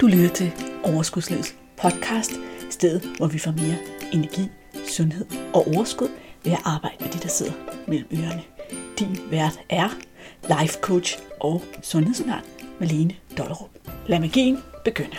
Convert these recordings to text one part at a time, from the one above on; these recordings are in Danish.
Du lytter til Overskudslivets podcast, stedet hvor vi får mere energi, sundhed og overskud ved at arbejde med de, der sidder mellem ørerne. Din vært er life coach og sundhedsundern Malene Dollerup. Lad magien begynde.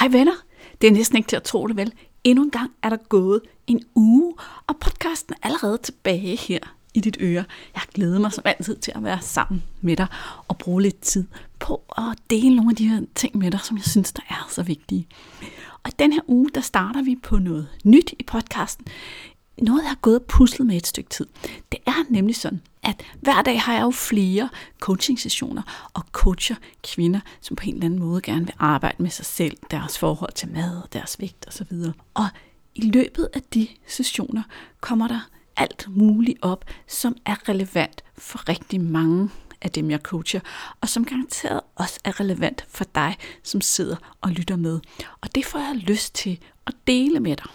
Hej venner, det er næsten ikke til at tro det vel. Endnu en gang er der gået en uge, og podcasten er allerede tilbage her i dit øre. Jeg glæder mig som altid til at være sammen med dig og bruge lidt tid på at dele nogle af de her ting med dig, som jeg synes, der er så vigtige. Og i den her uge, der starter vi på noget nyt i podcasten. Noget, jeg har gået og puslet med et stykke tid. Det er nemlig sådan, at hver dag har jeg jo flere coaching sessioner og coacher kvinder, som på en eller anden måde gerne vil arbejde med sig selv, deres forhold til mad, deres vægt osv. Og i løbet af de sessioner kommer der alt muligt op, som er relevant for rigtig mange af dem, jeg coacher, og som garanteret også er relevant for dig, som sidder og lytter med. Og det får jeg lyst til at dele med dig.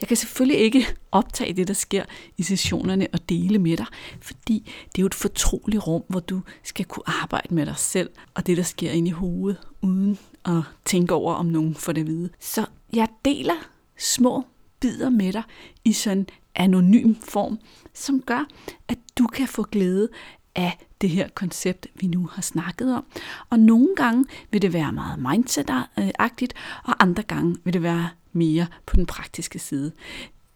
Jeg kan selvfølgelig ikke optage det, der sker i sessionerne og dele med dig, fordi det er jo et fortroligt rum, hvor du skal kunne arbejde med dig selv og det, der sker inde i hovedet, uden at tænke over, om nogen får det at vide. Så jeg deler små bidder med dig i sådan anonym form, som gør, at du kan få glæde af det her koncept, vi nu har snakket om. Og nogle gange vil det være meget mindset-agtigt, og andre gange vil det være mere på den praktiske side.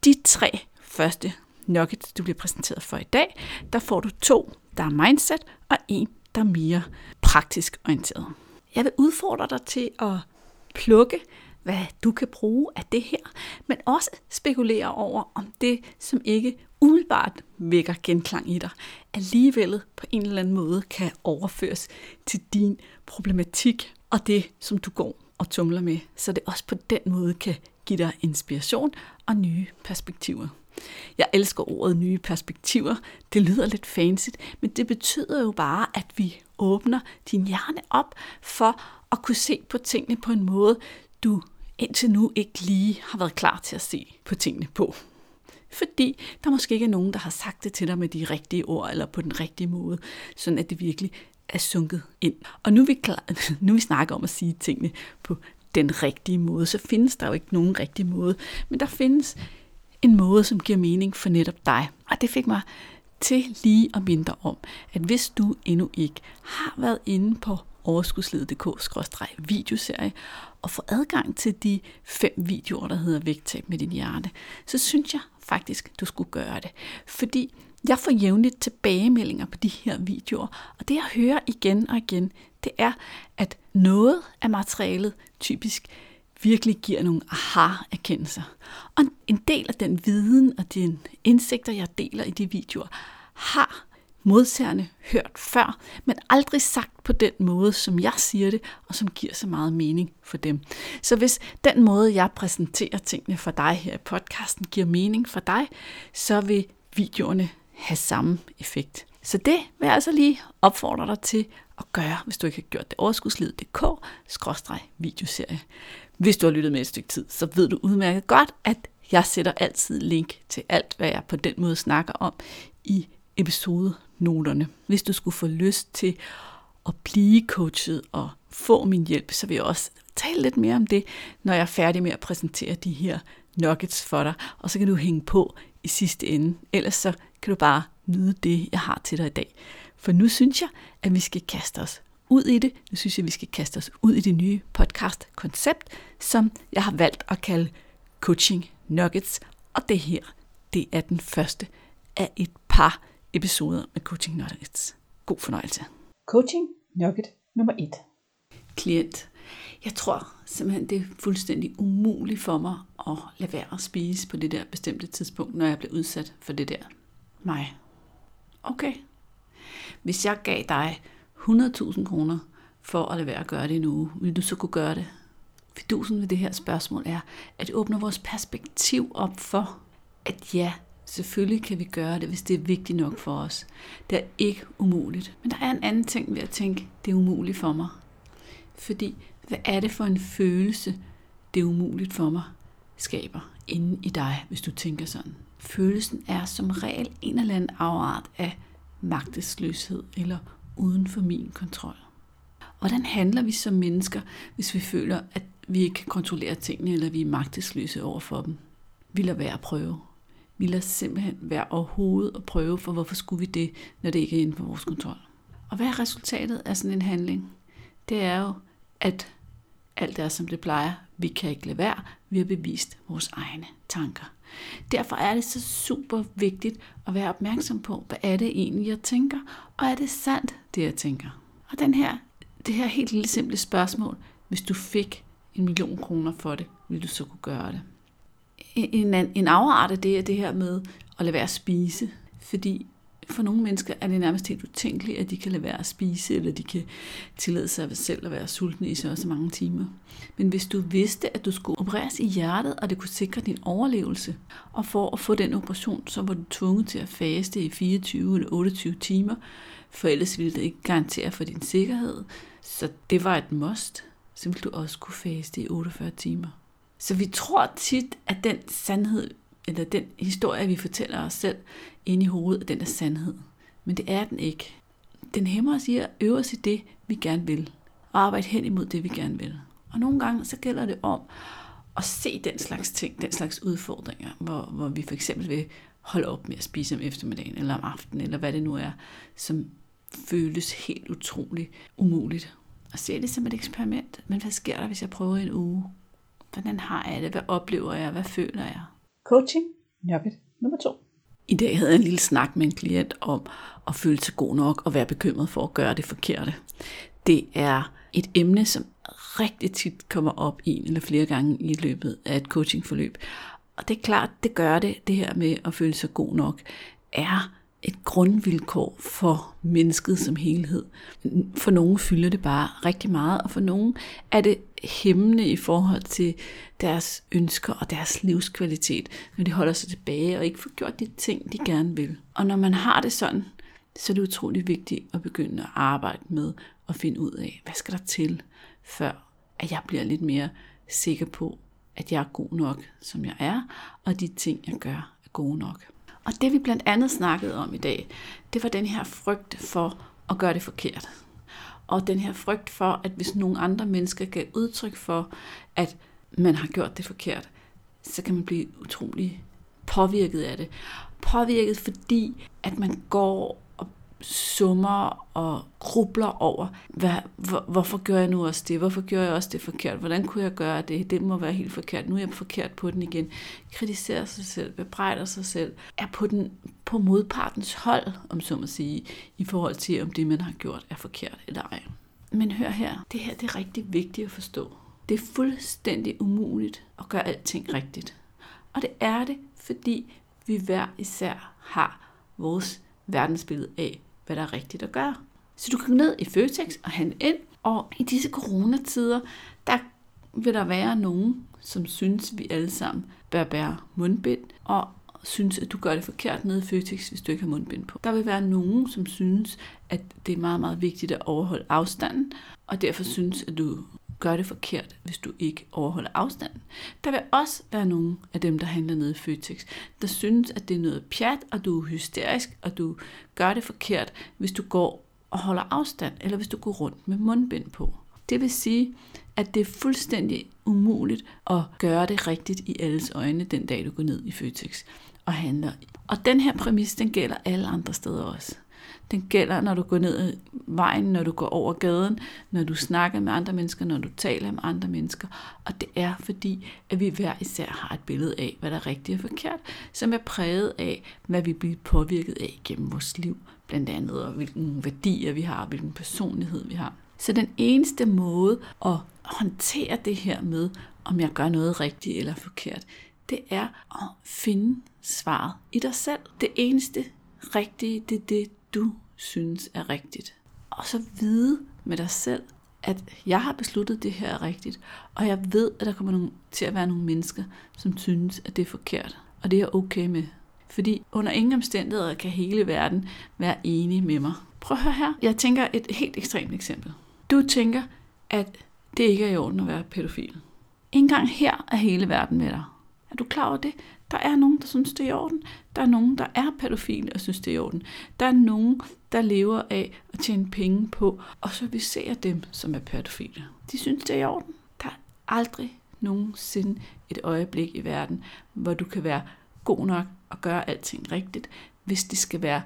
De tre første nuggets, du bliver præsenteret for i dag, der får du to, der er mindset, og en, der er mere praktisk orienteret. Jeg vil udfordre dig til at plukke hvad du kan bruge af det her, men også spekulere over, om det, som ikke umiddelbart vækker genklang i dig, alligevel på en eller anden måde kan overføres til din problematik og det, som du går og tumler med, så det også på den måde kan give dig inspiration og nye perspektiver. Jeg elsker ordet nye perspektiver. Det lyder lidt fancy, men det betyder jo bare, at vi åbner din hjerne op for at kunne se på tingene på en måde, du indtil nu ikke lige har været klar til at se på tingene på. Fordi der måske ikke er nogen, der har sagt det til dig med de rigtige ord eller på den rigtige måde, sådan at det virkelig er sunket ind. Og nu er vi, klar, nu vi snakker om at sige tingene på den rigtige måde, så findes der jo ikke nogen rigtig måde, men der findes en måde, som giver mening for netop dig. Og det fik mig til lige at minde om, at hvis du endnu ikke har været inde på overskudslivet.dk-videoserie og få adgang til de fem videoer, der hedder Vægttab med din hjerte, så synes jeg faktisk, du skulle gøre det. Fordi jeg får jævnligt tilbagemeldinger på de her videoer, og det jeg hører igen og igen, det er, at noget af materialet typisk virkelig giver nogle aha-erkendelser. Og en del af den viden og de indsigter, jeg deler i de videoer, har modsærende hørt før, men aldrig sagt på den måde, som jeg siger det, og som giver så meget mening for dem. Så hvis den måde, jeg præsenterer tingene for dig her i podcasten, giver mening for dig, så vil videoerne have samme effekt. Så det vil jeg altså lige opfordre dig til at gøre, hvis du ikke har gjort det. Overskudslivet.dk-videoserie. Hvis du har lyttet med et stykke tid, så ved du udmærket godt, at jeg sætter altid link til alt, hvad jeg på den måde snakker om i episode noterne. Hvis du skulle få lyst til at blive coachet og få min hjælp, så vil jeg også tale lidt mere om det, når jeg er færdig med at præsentere de her nuggets for dig, og så kan du hænge på i sidste ende. Ellers så kan du bare nyde det, jeg har til dig i dag. For nu synes jeg, at vi skal kaste os ud i det. Nu synes jeg, at vi skal kaste os ud i det nye podcast-koncept, som jeg har valgt at kalde Coaching Nuggets. Og det her, det er den første af et par episoder med Coaching Nuggets. God fornøjelse. Coaching Nugget nummer 1. Klient. Jeg tror simpelthen, det er fuldstændig umuligt for mig at lade være at spise på det der bestemte tidspunkt, når jeg bliver udsat for det der. Mig. Okay. Hvis jeg gav dig 100.000 kroner for at lade være at gøre det nu, vil du så kunne gøre det? Fidusen ved det her spørgsmål er, at det åbner vores perspektiv op for, at ja, Selvfølgelig kan vi gøre det, hvis det er vigtigt nok for os. Det er ikke umuligt. Men der er en anden ting ved at tænke, det er umuligt for mig. Fordi, hvad er det for en følelse, det er umuligt for mig, skaber inde i dig, hvis du tænker sådan. Følelsen er som regel en eller anden afart af magtesløshed eller uden for min kontrol. Hvordan handler vi som mennesker, hvis vi føler, at vi ikke kan kontrollere tingene, eller vi er magtesløse over for dem? Vi lader være at prøve. Vi lader simpelthen være overhovedet at prøve, for hvorfor skulle vi det, når det ikke er inden for vores kontrol? Og hvad er resultatet af sådan en handling? Det er jo, at alt er, som det plejer. Vi kan ikke lade være. Vi har bevist vores egne tanker. Derfor er det så super vigtigt at være opmærksom på, hvad er det egentlig, jeg tænker, og er det sandt, det jeg tænker? Og den her, det her helt lille simple spørgsmål, hvis du fik en million kroner for det, ville du så kunne gøre det? En, en, en afart af det er det her med at lade være at spise, fordi for nogle mennesker er det nærmest helt utænkeligt, at de kan lade være at spise, eller de kan tillade sig selv at være sultne i så så mange timer. Men hvis du vidste, at du skulle opereres i hjertet, og det kunne sikre din overlevelse, og for at få den operation, så var du tvunget til at faste i 24 eller 28 timer, for ellers ville det ikke garantere for din sikkerhed. Så det var et must. Så ville du også kunne faste i 48 timer. Så vi tror tit, at den sandhed, eller den historie, vi fortæller os selv inde i hovedet, den er sandhed. Men det er den ikke. Den hæmmer os i at øve os i det, vi gerne vil. Og arbejde hen imod det, vi gerne vil. Og nogle gange så gælder det om at se den slags ting, den slags udfordringer, hvor, hvor vi for eksempel vil holde op med at spise om eftermiddagen eller om aftenen, eller hvad det nu er, som føles helt utroligt umuligt. Og se det som et eksperiment. Men hvad sker der, hvis jeg prøver en uge? Hvordan har jeg det? Hvad oplever jeg? Hvad føler jeg? Coaching nugget nummer to. I dag havde jeg en lille snak med en klient om at føle sig god nok og være bekymret for at gøre det forkerte. Det er et emne, som rigtig tit kommer op en eller flere gange i løbet af et coachingforløb. Og det er klart, det gør det, det her med at føle sig god nok, er et grundvilkår for mennesket som helhed. For nogle fylder det bare rigtig meget, og for nogle er det hæmmende i forhold til deres ønsker og deres livskvalitet, når de holder sig tilbage og ikke får gjort de ting, de gerne vil. Og når man har det sådan, så er det utrolig vigtigt at begynde at arbejde med at finde ud af, hvad skal der til, før at jeg bliver lidt mere sikker på, at jeg er god nok, som jeg er, og de ting, jeg gør, er gode nok. Og det vi blandt andet snakkede om i dag, det var den her frygt for at gøre det forkert. Og den her frygt for, at hvis nogle andre mennesker gav udtryk for, at man har gjort det forkert, så kan man blive utrolig påvirket af det. Påvirket fordi, at man går summer og grubler over, hvad, hvor, hvorfor gør jeg nu også det? Hvorfor gør jeg også det forkert? Hvordan kunne jeg gøre det? Det må være helt forkert. Nu er jeg forkert på den igen. Kritiserer sig selv, bebrejder sig selv, er på, den, på modpartens hold, om så må sige, i forhold til, om det, man har gjort, er forkert eller ej. Men hør her, det her det er rigtig vigtigt at forstå. Det er fuldstændig umuligt at gøre alting rigtigt. Og det er det, fordi vi hver især har vores verdensbillede af, hvad der er rigtigt at gøre. Så du kan gå ned i Føtex og handle ind, og i disse coronatider, der vil der være nogen, som synes, vi alle sammen bør bære mundbind, og synes, at du gør det forkert nede i Føtex, hvis du ikke har mundbind på. Der vil være nogen, som synes, at det er meget, meget vigtigt at overholde afstanden, og derfor synes, at du gør det forkert, hvis du ikke overholder afstanden. Der vil også være nogle af dem, der handler nede i Føtex, der synes, at det er noget pjat, og du er hysterisk, og du gør det forkert, hvis du går og holder afstand, eller hvis du går rundt med mundbind på. Det vil sige, at det er fuldstændig umuligt at gøre det rigtigt i alles øjne, den dag du går ned i Føtex og handler. Og den her præmis, den gælder alle andre steder også. Den gælder, når du går ned ad vejen, når du går over gaden, når du snakker med andre mennesker, når du taler med andre mennesker. Og det er fordi, at vi hver især har et billede af, hvad der er rigtigt og forkert, som er præget af, hvad vi bliver påvirket af gennem vores liv, blandt andet, og hvilken værdier vi har, hvilken personlighed vi har. Så den eneste måde at håndtere det her med, om jeg gør noget rigtigt eller forkert, det er at finde svaret i dig selv. Det eneste rigtige, det er det, du synes er rigtigt. Og så vide med dig selv, at jeg har besluttet, det her er rigtigt, og jeg ved, at der kommer nogle, til at være nogle mennesker, som synes, at det er forkert, og det er jeg okay med. Fordi under ingen omstændigheder kan hele verden være enige med mig. Prøv at høre her. Jeg tænker et helt ekstremt eksempel. Du tænker, at det ikke er i orden at være pædofil. En gang her er hele verden med dig. Er du klar over det? Der er nogen, der synes, det er i orden. Der er nogen, der er pædofile og synes, det er i orden. Der er nogen, der lever af at tjene penge på, og så vi ser dem, som er pædofile. De synes, det er i orden. Der er aldrig nogensinde et øjeblik i verden, hvor du kan være god nok og gøre alting rigtigt, hvis det skal være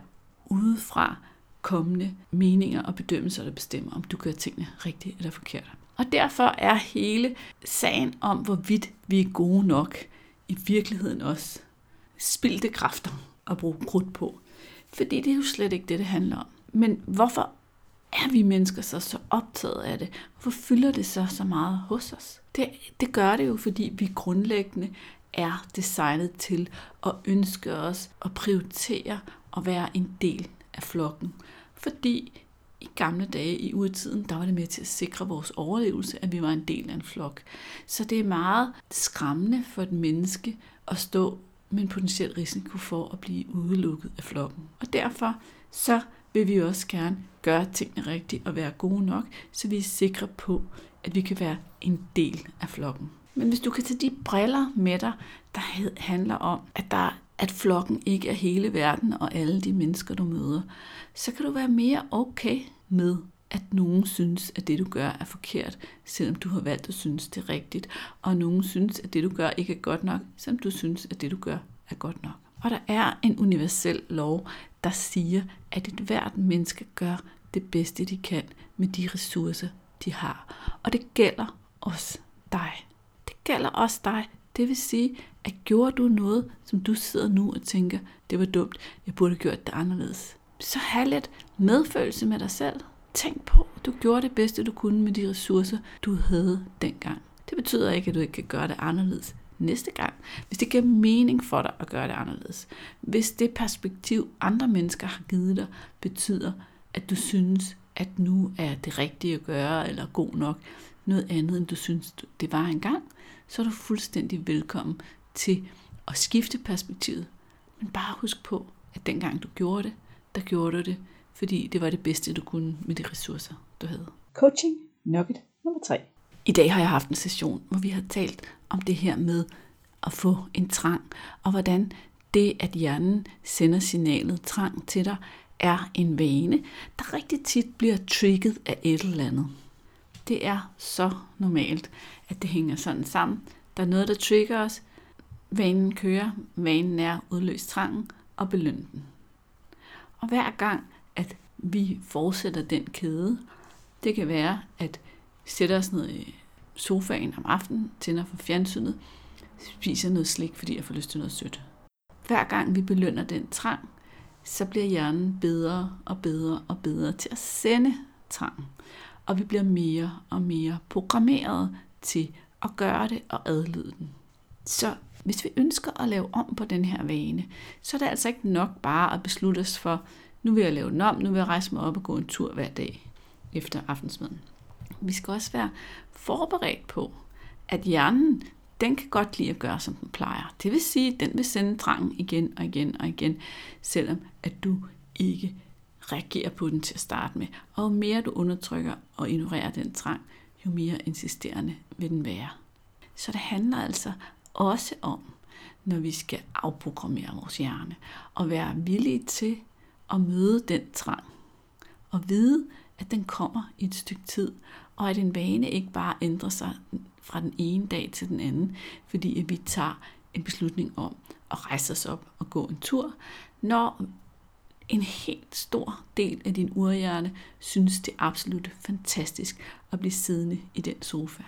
udefra kommende meninger og bedømmelser, der bestemmer, om du gør tingene rigtigt eller forkert. Og derfor er hele sagen om, hvorvidt vi er gode nok, i virkeligheden også spildte kræfter at bruge krudt på. Fordi det er jo slet ikke det, det handler om. Men hvorfor er vi mennesker så så optaget af det? Hvorfor fylder det så så meget hos os? Det, det gør det jo, fordi vi grundlæggende er designet til at ønske os at prioritere at være en del af flokken. Fordi i gamle dage i urtiden, der var det med til at sikre vores overlevelse, at vi var en del af en flok. Så det er meget skræmmende for et menneske at stå med en potentiel risiko for at blive udelukket af flokken. Og derfor så vil vi også gerne gøre tingene rigtigt og være gode nok, så vi er sikre på, at vi kan være en del af flokken. Men hvis du kan tage de briller med dig, der handler om, at, der, at flokken ikke er hele verden og alle de mennesker, du møder, så kan du være mere okay med, at nogen synes, at det du gør er forkert, selvom du har valgt at synes det er rigtigt, og nogen synes, at det du gør ikke er godt nok, selvom du synes, at det du gør er godt nok. Og der er en universel lov, der siger, at et hvert menneske gør det bedste, de kan med de ressourcer, de har. Og det gælder også dig. Det gælder også dig. Det vil sige, at gjorde du noget, som du sidder nu og tænker, det var dumt, jeg burde have gjort det anderledes. Så have lidt medfølelse med dig selv. Tænk på, at du gjorde det bedste, du kunne med de ressourcer, du havde dengang. Det betyder ikke, at du ikke kan gøre det anderledes næste gang. Hvis det giver mening for dig at gøre det anderledes. Hvis det perspektiv, andre mennesker har givet dig, betyder, at du synes, at nu er det rigtige at gøre, eller god nok, noget andet, end du synes, det var engang, så er du fuldstændig velkommen til at skifte perspektivet. Men bare husk på, at dengang du gjorde det, der gjorde du det, fordi det var det bedste, du kunne med de ressourcer, du havde. Coaching nugget nummer 3. I dag har jeg haft en session, hvor vi har talt om det her med at få en trang, og hvordan det, at hjernen sender signalet trang til dig, er en vane, der rigtig tit bliver trigget af et eller andet. Det er så normalt, at det hænger sådan sammen. Der er noget, der trigger os. Vanen kører, vanen er udløst trangen og beløn den. Og hver gang, at vi fortsætter den kæde, det kan være, at vi sætter os ned i sofaen om aftenen, tænder for fjernsynet, spiser noget slik, fordi jeg får lyst til noget sødt. Hver gang vi belønner den trang, så bliver hjernen bedre og bedre og bedre til at sende trang. Og vi bliver mere og mere programmeret til at gøre det og adlyde den. Så hvis vi ønsker at lave om på den her vane, så er det altså ikke nok bare at beslutte os for, nu vil jeg lave den om, nu vil jeg rejse mig op og gå en tur hver dag efter aftensmaden. Vi skal også være forberedt på, at hjernen, den kan godt lide at gøre, som den plejer. Det vil sige, at den vil sende trangen igen og igen og igen, selvom at du ikke reagerer på den til at starte med. Og jo mere du undertrykker og ignorerer den trang, jo mere insisterende vil den være. Så det handler altså også om, når vi skal afprogrammere vores hjerne, og være villige til at møde den trang, og vide, at den kommer i et stykke tid, og at en vane ikke bare ændrer sig fra den ene dag til den anden, fordi at vi tager en beslutning om at rejse os op og gå en tur, når en helt stor del af din urhjerne synes det er absolut fantastisk at blive siddende i den sofa.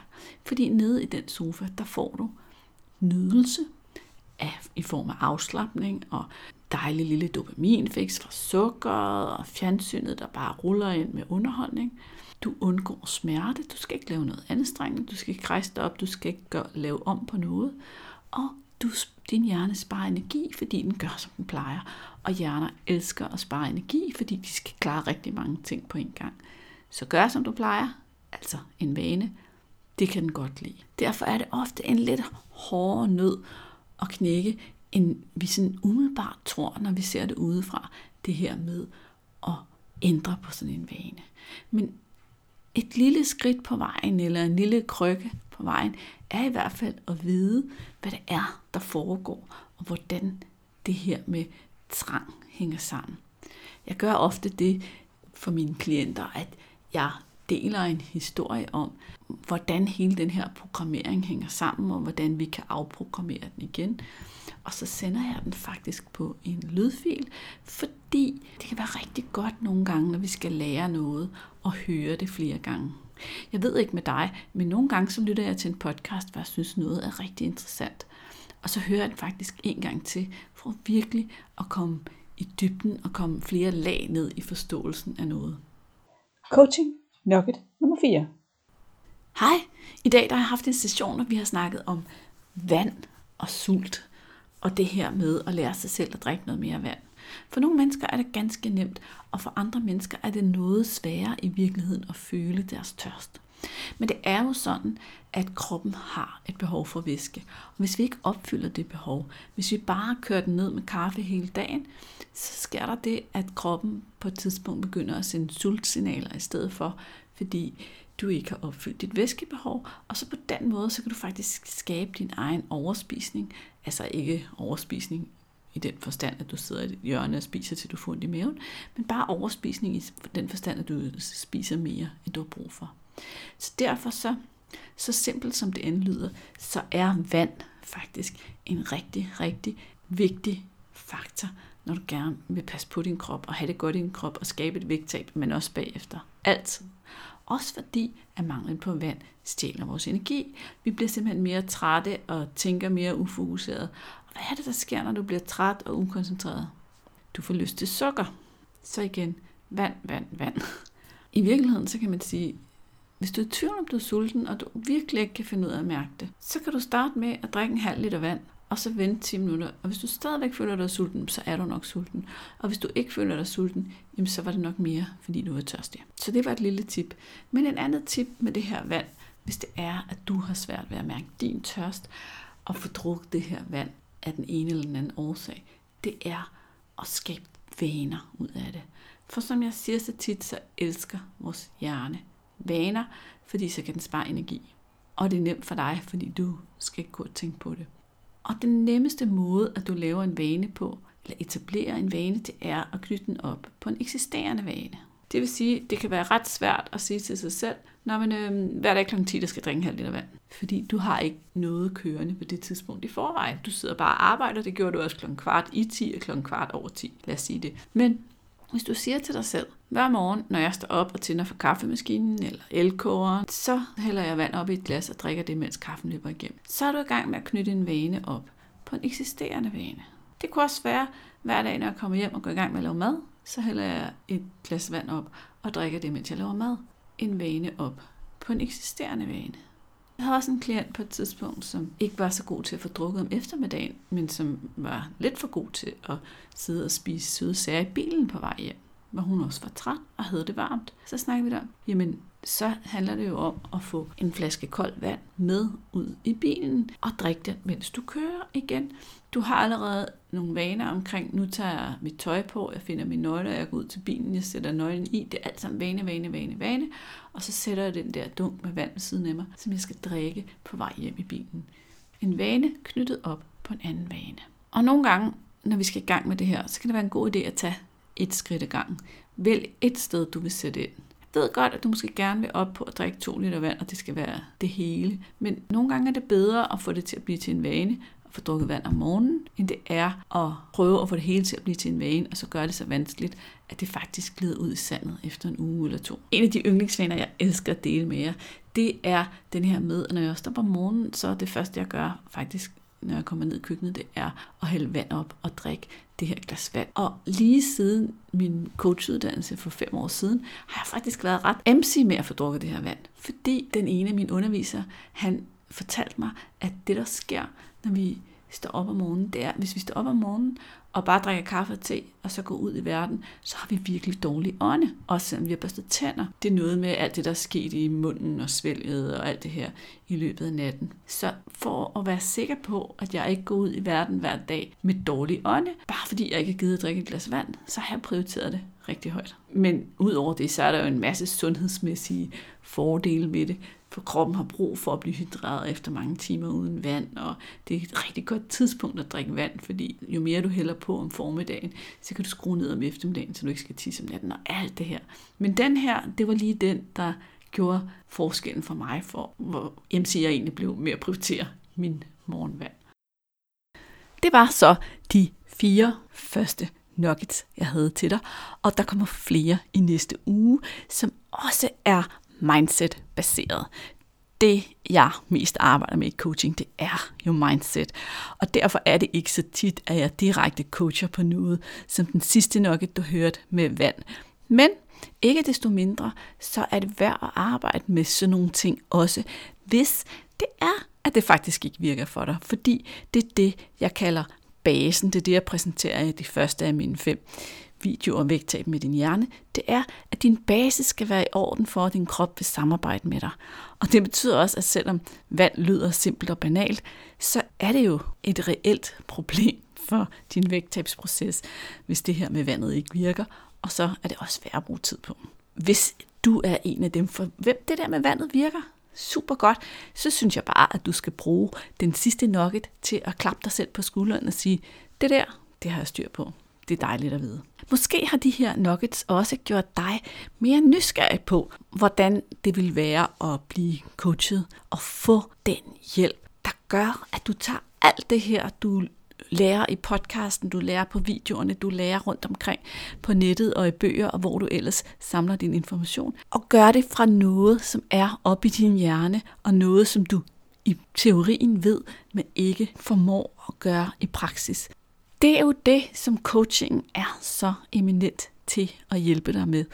Fordi nede i den sofa, der får du nydelse af, i form af afslappning og dejlig lille dopaminfix fra sukkeret og fjernsynet, der bare ruller ind med underholdning. Du undgår smerte, du skal ikke lave noget anstrengende, du skal ikke rejse dig op, du skal ikke gøre, lave om på noget. Og du, din hjerne sparer energi, fordi den gør, som den plejer. Og hjerner elsker at spare energi, fordi de skal klare rigtig mange ting på en gang. Så gør, som du plejer, altså en vane, det kan den godt lide. Derfor er det ofte en lidt hårdere nød at knække, end vi sådan umiddelbart tror, når vi ser det udefra, det her med at ændre på sådan en vane. Men et lille skridt på vejen, eller en lille krykke på vejen, er i hvert fald at vide, hvad det er, der foregår, og hvordan det her med trang hænger sammen. Jeg gør ofte det for mine klienter, at jeg deler en historie om, hvordan hele den her programmering hænger sammen, og hvordan vi kan afprogrammere den igen. Og så sender jeg den faktisk på en lydfil, fordi det kan være rigtig godt nogle gange, når vi skal lære noget og høre det flere gange. Jeg ved ikke med dig, men nogle gange så lytter jeg til en podcast, hvor jeg synes noget er rigtig interessant. Og så hører jeg den faktisk en gang til, for virkelig at komme i dybden og komme flere lag ned i forståelsen af noget. Coaching Nugget nummer 4. Hej, i dag der har jeg haft en session, hvor vi har snakket om vand og sult, og det her med at lære sig selv at drikke noget mere vand. For nogle mennesker er det ganske nemt, og for andre mennesker er det noget sværere i virkeligheden at føle deres tørst. Men det er jo sådan, at kroppen har et behov for væske. Og hvis vi ikke opfylder det behov, hvis vi bare kører den ned med kaffe hele dagen, så sker der det, at kroppen på et tidspunkt begynder at sende sultsignaler i stedet for, fordi du ikke har opfyldt dit væskebehov, og så på den måde, så kan du faktisk skabe din egen overspisning, altså ikke overspisning i den forstand, at du sidder i et hjørne og spiser, til du får ondt i maven, men bare overspisning i den forstand, at du spiser mere, end du har brug for. Så derfor så, så simpelt som det end lyder, så er vand faktisk en rigtig, rigtig vigtig faktor, når du gerne vil passe på din krop og have det godt i din krop og skabe et vægttab, men også bagefter. Altid. Også fordi, at manglen på vand stjæler vores energi. Vi bliver simpelthen mere trætte og tænker mere ufokuseret. Og hvad er det, der sker, når du bliver træt og ukoncentreret? Du får lyst til sukker. Så igen, vand, vand, vand. I virkeligheden, så kan man sige, hvis du er i tvivl om du er sulten, og du virkelig ikke kan finde ud af at mærke det, så kan du starte med at drikke en halv liter vand, og så vente 10 minutter. Og hvis du stadigvæk føler dig sulten, så er du nok sulten. Og hvis du ikke føler dig sulten, jamen så var det nok mere, fordi du er tørstig. Så det var et lille tip. Men en andet tip med det her vand, hvis det er, at du har svært ved at mærke din tørst, og få drukket det her vand af den ene eller den anden årsag, det er at skabe vaner ud af det. For som jeg siger så tit, så elsker vores hjerne vaner, fordi så kan den spare energi. Og det er nemt for dig, fordi du skal ikke gå og tænke på det. Og den nemmeste måde, at du laver en vane på, eller etablerer en vane, det er at knytte den op på en eksisterende vane. Det vil sige, det kan være ret svært at sige til sig selv, når man øh, hver dag kl. 10, der skal drikke en halv liter vand. Fordi du har ikke noget kørende på det tidspunkt i forvejen. Du sidder bare og arbejder, det gjorde du også kl. kvart i 10 og kl. kvart over 10, lad os sige det. Men hvis du siger til dig selv, hver morgen, når jeg står op og tænder for kaffemaskinen eller elkogeren, så hælder jeg vand op i et glas og drikker det, mens kaffen løber igennem. Så er du i gang med at knytte en vane op på en eksisterende vane. Det kunne også være, hver dag, når jeg kommer hjem og går i gang med at lave mad, så hælder jeg et glas vand op og drikker det, mens jeg laver mad. En vane op på en eksisterende vane. Jeg havde også en klient på et tidspunkt, som ikke var så god til at få drukket om eftermiddagen, men som var lidt for god til at sidde og spise søde sager i bilen på vej hjem, hvor hun også var træt og havde det varmt. Så snakkede vi der, jamen så handler det jo om at få en flaske koldt vand med ud i bilen og drikke den, mens du kører igen. Du har allerede nogle vaner omkring, nu tager jeg mit tøj på, jeg finder min nøgle, jeg går ud til bilen, jeg sætter nøglen i. Det er alt sammen vane, vane, vane, vane. Og så sætter jeg den der dunk med vand ved siden af mig, som jeg skal drikke på vej hjem i bilen. En vane knyttet op på en anden vane. Og nogle gange, når vi skal i gang med det her, så kan det være en god idé at tage et skridt ad gangen. Vælg et sted, du vil sætte ind ved godt, at du måske gerne vil op på at drikke to liter vand, og det skal være det hele. Men nogle gange er det bedre at få det til at blive til en vane, at få drukket vand om morgenen, end det er at prøve at få det hele til at blive til en vane, og så gøre det så vanskeligt, at det faktisk glider ud i sandet efter en uge eller to. En af de yndlingsvaner, jeg elsker at dele med jer, det er den her med, at når jeg står op om morgenen, så er det første, jeg gør faktisk når jeg kommer ned i køkkenet, det er at hælde vand op og drikke det her glas vand. Og lige siden min coachuddannelse for fem år siden, har jeg faktisk været ret emsig med at få drukket det her vand. Fordi den ene af mine undervisere, han fortalte mig, at det der sker, når vi står op om morgenen, det er, hvis vi står op om morgenen og bare drikker kaffe og te, og så går ud i verden, så har vi virkelig dårlige ånde. Også selvom vi har børstet tænder. Det er noget med alt det, der er sket i munden og svælget og alt det her i løbet af natten. Så for at være sikker på, at jeg ikke går ud i verden hver dag med dårlig ånde, bare fordi jeg ikke har givet at drikke et glas vand, så har jeg prioriteret det rigtig højt. Men udover det, så er der jo en masse sundhedsmæssige fordele ved det for kroppen har brug for at blive hydreret efter mange timer uden vand, og det er et rigtig godt tidspunkt at drikke vand, fordi jo mere du hælder på om formiddagen, så kan du skrue ned om eftermiddagen, så du ikke skal tisse om natten og alt det her. Men den her, det var lige den, der gjorde forskellen for mig, for hvor MC jeg egentlig blev med at prioritere min morgenvand. Det var så de fire første nuggets, jeg havde til dig, og der kommer flere i næste uge, som også er mindset-baseret. Det, jeg mest arbejder med i coaching, det er jo mindset. Og derfor er det ikke så tit, at jeg direkte coacher på noget, som den sidste nok, du hørte med vand. Men ikke desto mindre, så er det værd at arbejde med sådan nogle ting også, hvis det er, at det faktisk ikke virker for dig. Fordi det er det, jeg kalder basen. Det er det, jeg præsenterer i de første af mine fem videoer om vægttab med din hjerne. Det er, at din base skal være i orden for, at din krop vil samarbejde med dig. Og det betyder også, at selvom vand lyder simpelt og banalt, så er det jo et reelt problem for din vægttabsproces, hvis det her med vandet ikke virker, og så er det også værd at bruge tid på. Hvis du er en af dem, for hvem det der med vandet virker, super godt, så synes jeg bare, at du skal bruge den sidste nugget til at klappe dig selv på skulderen og sige, det der, det har jeg styr på. Det er dejligt at vide. Måske har de her nuggets også gjort dig mere nysgerrig på, hvordan det vil være at blive coachet og få den hjælp, der gør, at du tager alt det her, du lærer i podcasten, du lærer på videoerne, du lærer rundt omkring på nettet og i bøger, og hvor du ellers samler din information. Og gør det fra noget, som er oppe i din hjerne, og noget, som du i teorien ved, men ikke formår at gøre i praksis. Det er jo det, som coaching er så eminent til at hjælpe dig med,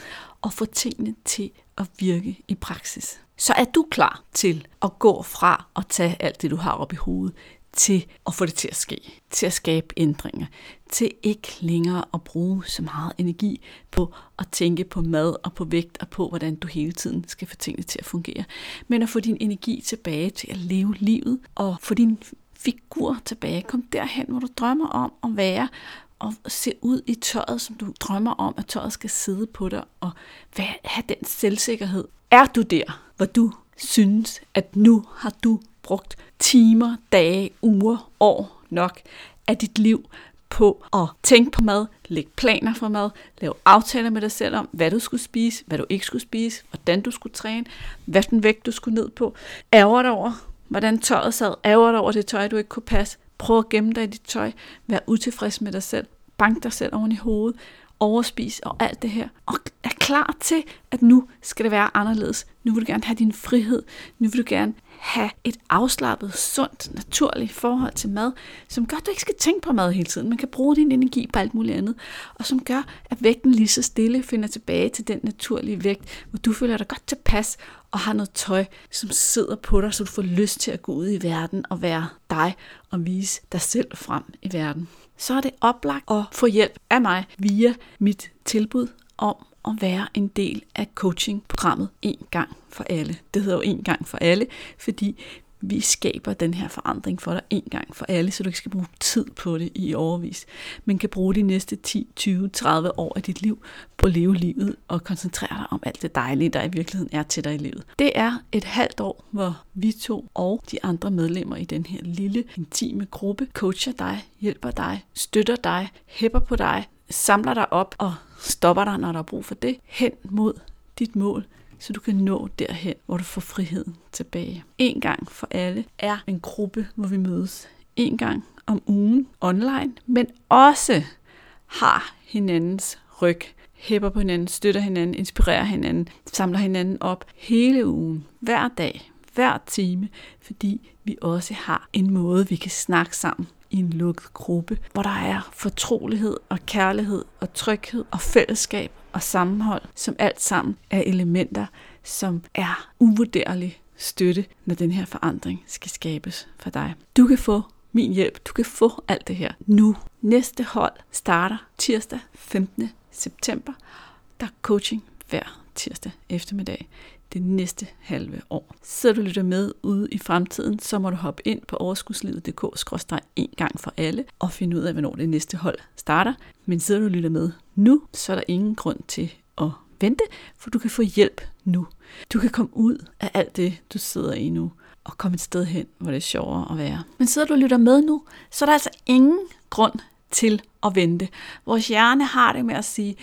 at få tingene til at virke i praksis. Så er du klar til at gå fra at tage alt det, du har op i hovedet, til at få det til at ske, til at skabe ændringer, til ikke længere at bruge så meget energi på at tænke på mad og på vægt og på, hvordan du hele tiden skal få tingene til at fungere, men at få din energi tilbage til at leve livet og få din figur tilbage. Kom derhen, hvor du drømmer om at være og se ud i tøjet, som du drømmer om, at tøjet skal sidde på dig og have den selvsikkerhed. Er du der, hvor du synes, at nu har du brugt timer, dage, uger, år nok af dit liv på at tænke på mad, lægge planer for mad, lave aftaler med dig selv om, hvad du skulle spise, hvad du ikke skulle spise, hvordan du skulle træne, hvad den vægt du skulle ned på. Ærger dig over, hvordan tøjet sad. Ærger dig over det tøj, du ikke kunne passe. Prøv at gemme dig i dit tøj. Vær utilfreds med dig selv. Bank dig selv oven i hovedet. Overspis og alt det her. Og klar til, at nu skal det være anderledes. Nu vil du gerne have din frihed. Nu vil du gerne have et afslappet, sundt, naturligt forhold til mad, som gør, at du ikke skal tænke på mad hele tiden. Man kan bruge din energi på alt muligt andet, og som gør, at vægten lige så stille finder tilbage til den naturlige vægt, hvor du føler dig godt tilpas og har noget tøj, som sidder på dig, så du får lyst til at gå ud i verden og være dig og vise dig selv frem i verden. Så er det oplagt at få hjælp af mig via mit tilbud om at være en del af coachingprogrammet en gang for alle. Det hedder jo en gang for alle, fordi vi skaber den her forandring for dig en gang for alle, så du ikke skal bruge tid på det i overvis, men kan bruge de næste 10, 20, 30 år af dit liv på at leve livet og koncentrere dig om alt det dejlige, der i virkeligheden er til dig i livet. Det er et halvt år, hvor vi to og de andre medlemmer i den her lille, intime gruppe coacher dig, hjælper dig, støtter dig, hæpper på dig, samler dig op og stopper dig, når der er brug for det, hen mod dit mål, så du kan nå derhen, hvor du får friheden tilbage. En gang for alle er en gruppe, hvor vi mødes en gang om ugen online, men også har hinandens ryg, hæpper på hinanden, støtter hinanden, inspirerer hinanden, samler hinanden op hele ugen, hver dag, hver time, fordi vi også har en måde, vi kan snakke sammen i en lukket gruppe, hvor der er fortrolighed og kærlighed og tryghed og fællesskab og sammenhold, som alt sammen er elementer, som er uvurderlig støtte, når den her forandring skal skabes for dig. Du kan få min hjælp. Du kan få alt det her nu. Næste hold starter tirsdag 15. september. Der er coaching hver tirsdag eftermiddag det næste halve år. Så du lytter med ude i fremtiden, så må du hoppe ind på overskudslivet.dk en gang for alle og finde ud af, hvornår det næste hold starter. Men sidder du og lytter med nu, så er der ingen grund til at vente, for du kan få hjælp nu. Du kan komme ud af alt det, du sidder i nu, og komme et sted hen, hvor det er sjovere at være. Men sidder du og lytter med nu, så er der altså ingen grund til at vente. Vores hjerne har det med at sige,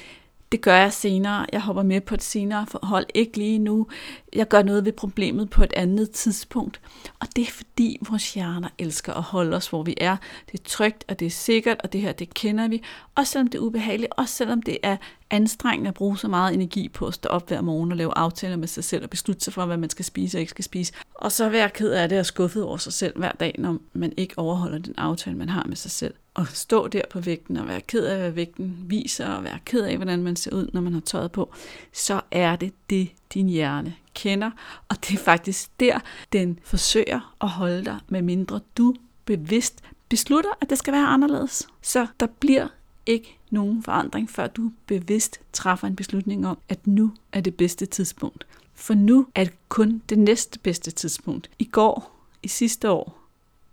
det gør jeg senere, jeg hopper med på et senere forhold, ikke lige nu, jeg gør noget ved problemet på et andet tidspunkt. Og det er fordi vores hjerner elsker at holde os, hvor vi er. Det er trygt, og det er sikkert, og det her, det kender vi. Også selvom det er ubehageligt, også selvom det er anstrengende at bruge så meget energi på at stå op hver morgen og lave aftaler med sig selv og beslutte sig for, hvad man skal spise og ikke skal spise. Og så være ked af det og skuffet over sig selv hver dag, når man ikke overholder den aftale, man har med sig selv. Og stå der på vægten og være ked af, hvad vægten viser, og være ked af, hvordan man ser ud, når man har tøjet på, så er det det, din hjerne kender. Og det er faktisk der, den forsøger at holde dig, med mindre du bevidst beslutter, at det skal være anderledes. Så der bliver ikke nogen forandring, før du bevidst træffer en beslutning om, at nu er det bedste tidspunkt. For nu er det kun det næste bedste tidspunkt. I går, i sidste år,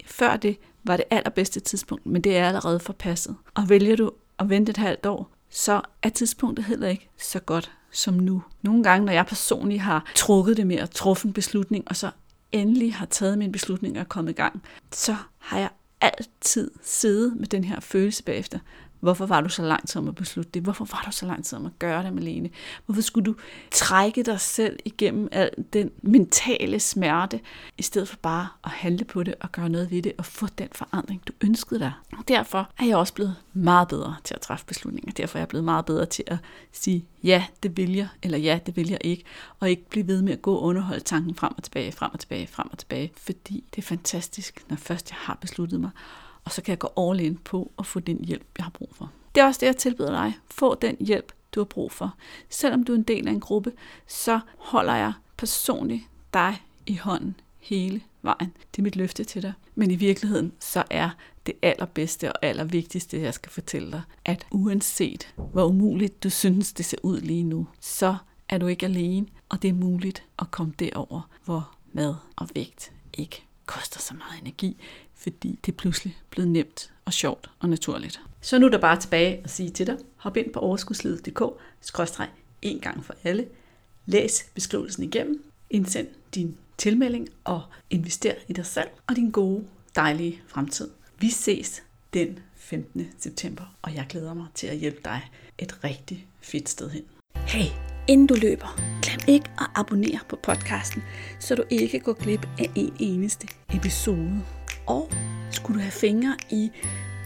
før det var det allerbedste tidspunkt, men det er allerede forpasset. Og vælger du at vente et halvt år, så er tidspunktet heller ikke så godt som nu. Nogle gange, når jeg personligt har trukket det med at træffe en beslutning, og så endelig har taget min beslutning og kommet i gang, så har jeg altid siddet med den her følelse bagefter. Hvorfor var du så lang tid om at beslutte det? Hvorfor var du så lang tid om at gøre det, Malene? Hvorfor skulle du trække dig selv igennem al den mentale smerte, i stedet for bare at handle på det og gøre noget ved det og få den forandring, du ønskede dig? Og derfor er jeg også blevet meget bedre til at træffe beslutninger. Derfor er jeg blevet meget bedre til at sige, ja, det vil jeg, eller ja, det vil jeg ikke, og ikke blive ved med at gå og underholde tanken frem og tilbage, frem og tilbage, frem og tilbage, fordi det er fantastisk, når først jeg har besluttet mig, og så kan jeg gå all in på at få den hjælp, jeg har brug for. Det er også det, jeg tilbyder dig. Få den hjælp, du har brug for. Selvom du er en del af en gruppe, så holder jeg personligt dig i hånden hele vejen. Det er mit løfte til dig. Men i virkeligheden, så er det allerbedste og allervigtigste, jeg skal fortælle dig, at uanset hvor umuligt du synes, det ser ud lige nu, så er du ikke alene, og det er muligt at komme derover, hvor mad og vægt ikke koster så meget energi, fordi det er pludselig blevet nemt og sjovt og naturligt. Så nu er der bare tilbage at sige til dig, hop ind på overskudslivet.dk, skråstreg en gang for alle, læs beskrivelsen igennem, indsend din tilmelding og invester i dig selv og din gode, dejlige fremtid. Vi ses den 15. september, og jeg glæder mig til at hjælpe dig et rigtig fedt sted hen. Hey, inden du løber, glem ikke at abonnere på podcasten, så du ikke går glip af en eneste episode. Og skulle du have fingre i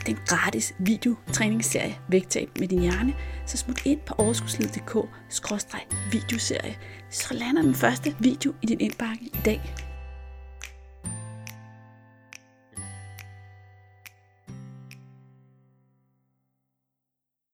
den gratis videotræningsserie Vægtab med din hjerne, så smut ind på overskudslid.dk videoserie, så lander den første video i din indbakke i dag.